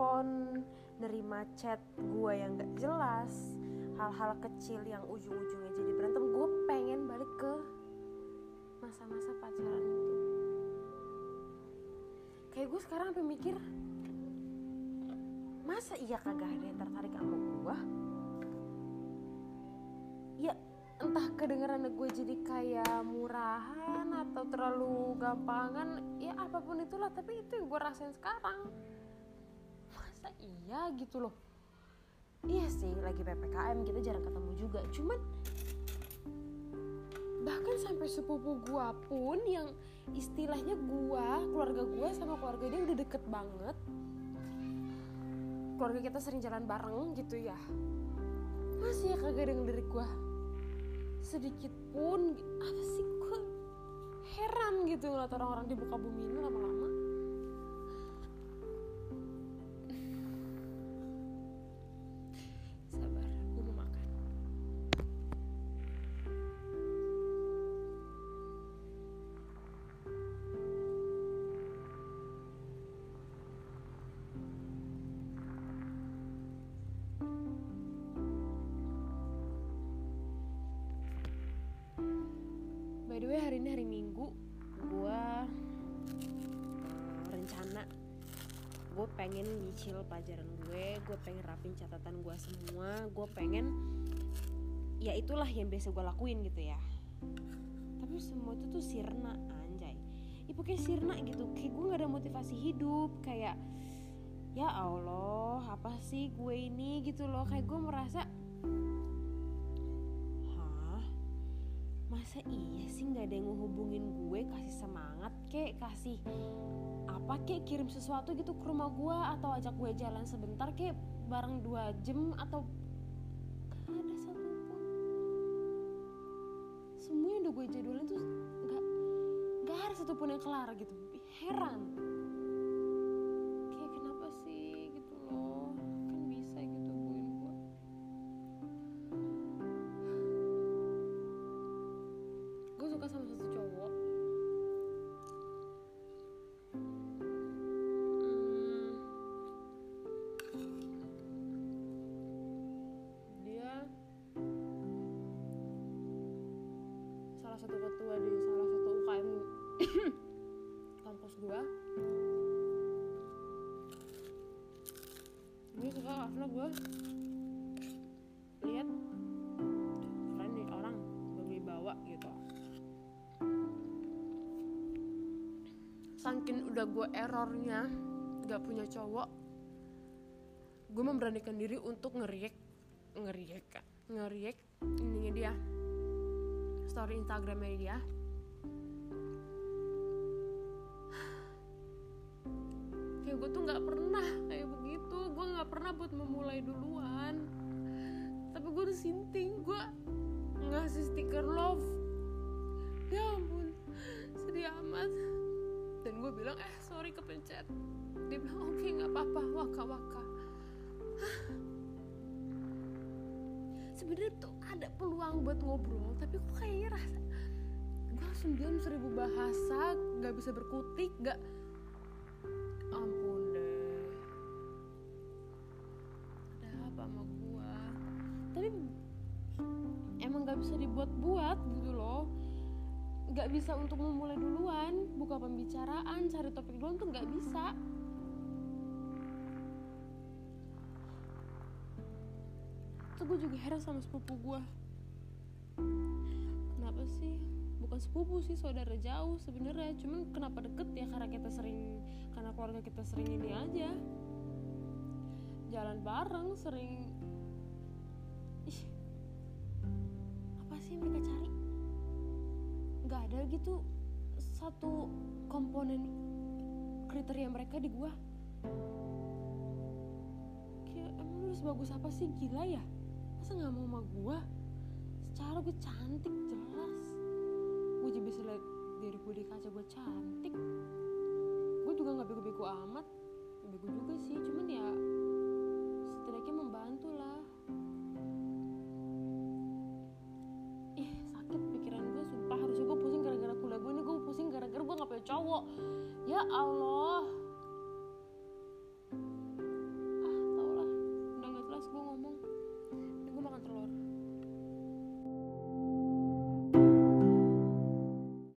telepon nerima chat gue yang gak jelas hal-hal kecil yang ujung-ujungnya jadi berantem. Gue pengen balik ke masa-masa pacaran itu. Kayak gue sekarang sampai mikir masa iya kagak ada yang tertarik sama gue ya entah kedengeran gue jadi kayak murahan atau terlalu gampangan ya apa pun itulah tapi itu yang gue rasain sekarang masa iya gitu loh. Iya sih lagi ppkm kita jarang ketemu juga. Cuman bahkan sampai sepupu gua pun yang istilahnya gua keluarga gua sama keluarga dia udah deket banget. Keluarga kita sering jalan bareng gitu ya. Masih ya kagak ada yang lirik gua. Sedikit pun apa sih gua heran gitu ngeliat orang-orang di buka bumi ini lama-lama way hari ini hari minggu. Gue rencana. Gue pengen nyicil pelajaran gue gue pengen rapin catatan gue semua. Gue pengen ya itulah yang biasa gue lakuin gitu ya. Tapi semua itu tuh sirna anjay. Ya pokoknya sirna gitu. Kayak gue gak ada motivasi hidup. Kayak ya Allah apa sih gue ini gitu loh. Kayak gue merasa masa iya sih nggak ada yang ngehubungin gue kasih semangat kek kasih apa kek kirim sesuatu gitu ke rumah gue atau ajak gue jalan sebentar kek bareng dua jam atau gak ada satupun. Semua yang udah gue jadulin tuh nggak nggak ada satupun yang kelar gitu. Heran satu ketua di salah satu UKM kampus gua. Gue suka karena gue lihat. Keren nih orang berwibawa gitu. Saking udah gue errornya gak punya cowok gue memberanikan diri untuk ngeriak ngeriak ngeriak ininya dia story instagramnya dia kayak gue tuh nggak pernah kayak begitu. Gue nggak pernah buat memulai duluan. Tapi gue udah sinting. Gue ngasih stiker love. Ya ampun sedih amat. Dan gue bilang eh sorry kepencet. Dia bilang oke nggak apa-apa. Waka waka sebenarnya tuh ada peluang buat ngobrol tapi kok kayaknya rasa gue langsung diam seribu bahasa nggak bisa berkutik nggak. Ampun deh. Ada apa sama gue tapi emang nggak bisa dibuat-buat gitu loh. Nggak bisa untuk memulai duluan buka pembicaraan cari topik duluan tuh nggak bisa itu gue juga heran sama sepupu gue kenapa sih? Bukan sepupu sih saudara jauh sebenarnya. Cuman kenapa deket ya? Karena kita sering karena keluarga kita sering ini aja. Jalan bareng sering. Ih. Apa sih yang mereka cari? Nggak ada gitu satu komponen kriteria mereka di gua. Kayak emang lu sebagus apa sih? Gila ya masa nggak mau sama gue secara gue cantik jelas. Gue juga bisa lihat diri gue di kaca gue cantik. Gue juga nggak bego-bego amat. Bego juga sih cuman ya setidaknya membantu lah. Ih sakit pikiran gue sumpah. Harusnya gue pusing gara-gara kuliah gue ini gue pusing gara-gara gue nggak punya cowok. Ya Allah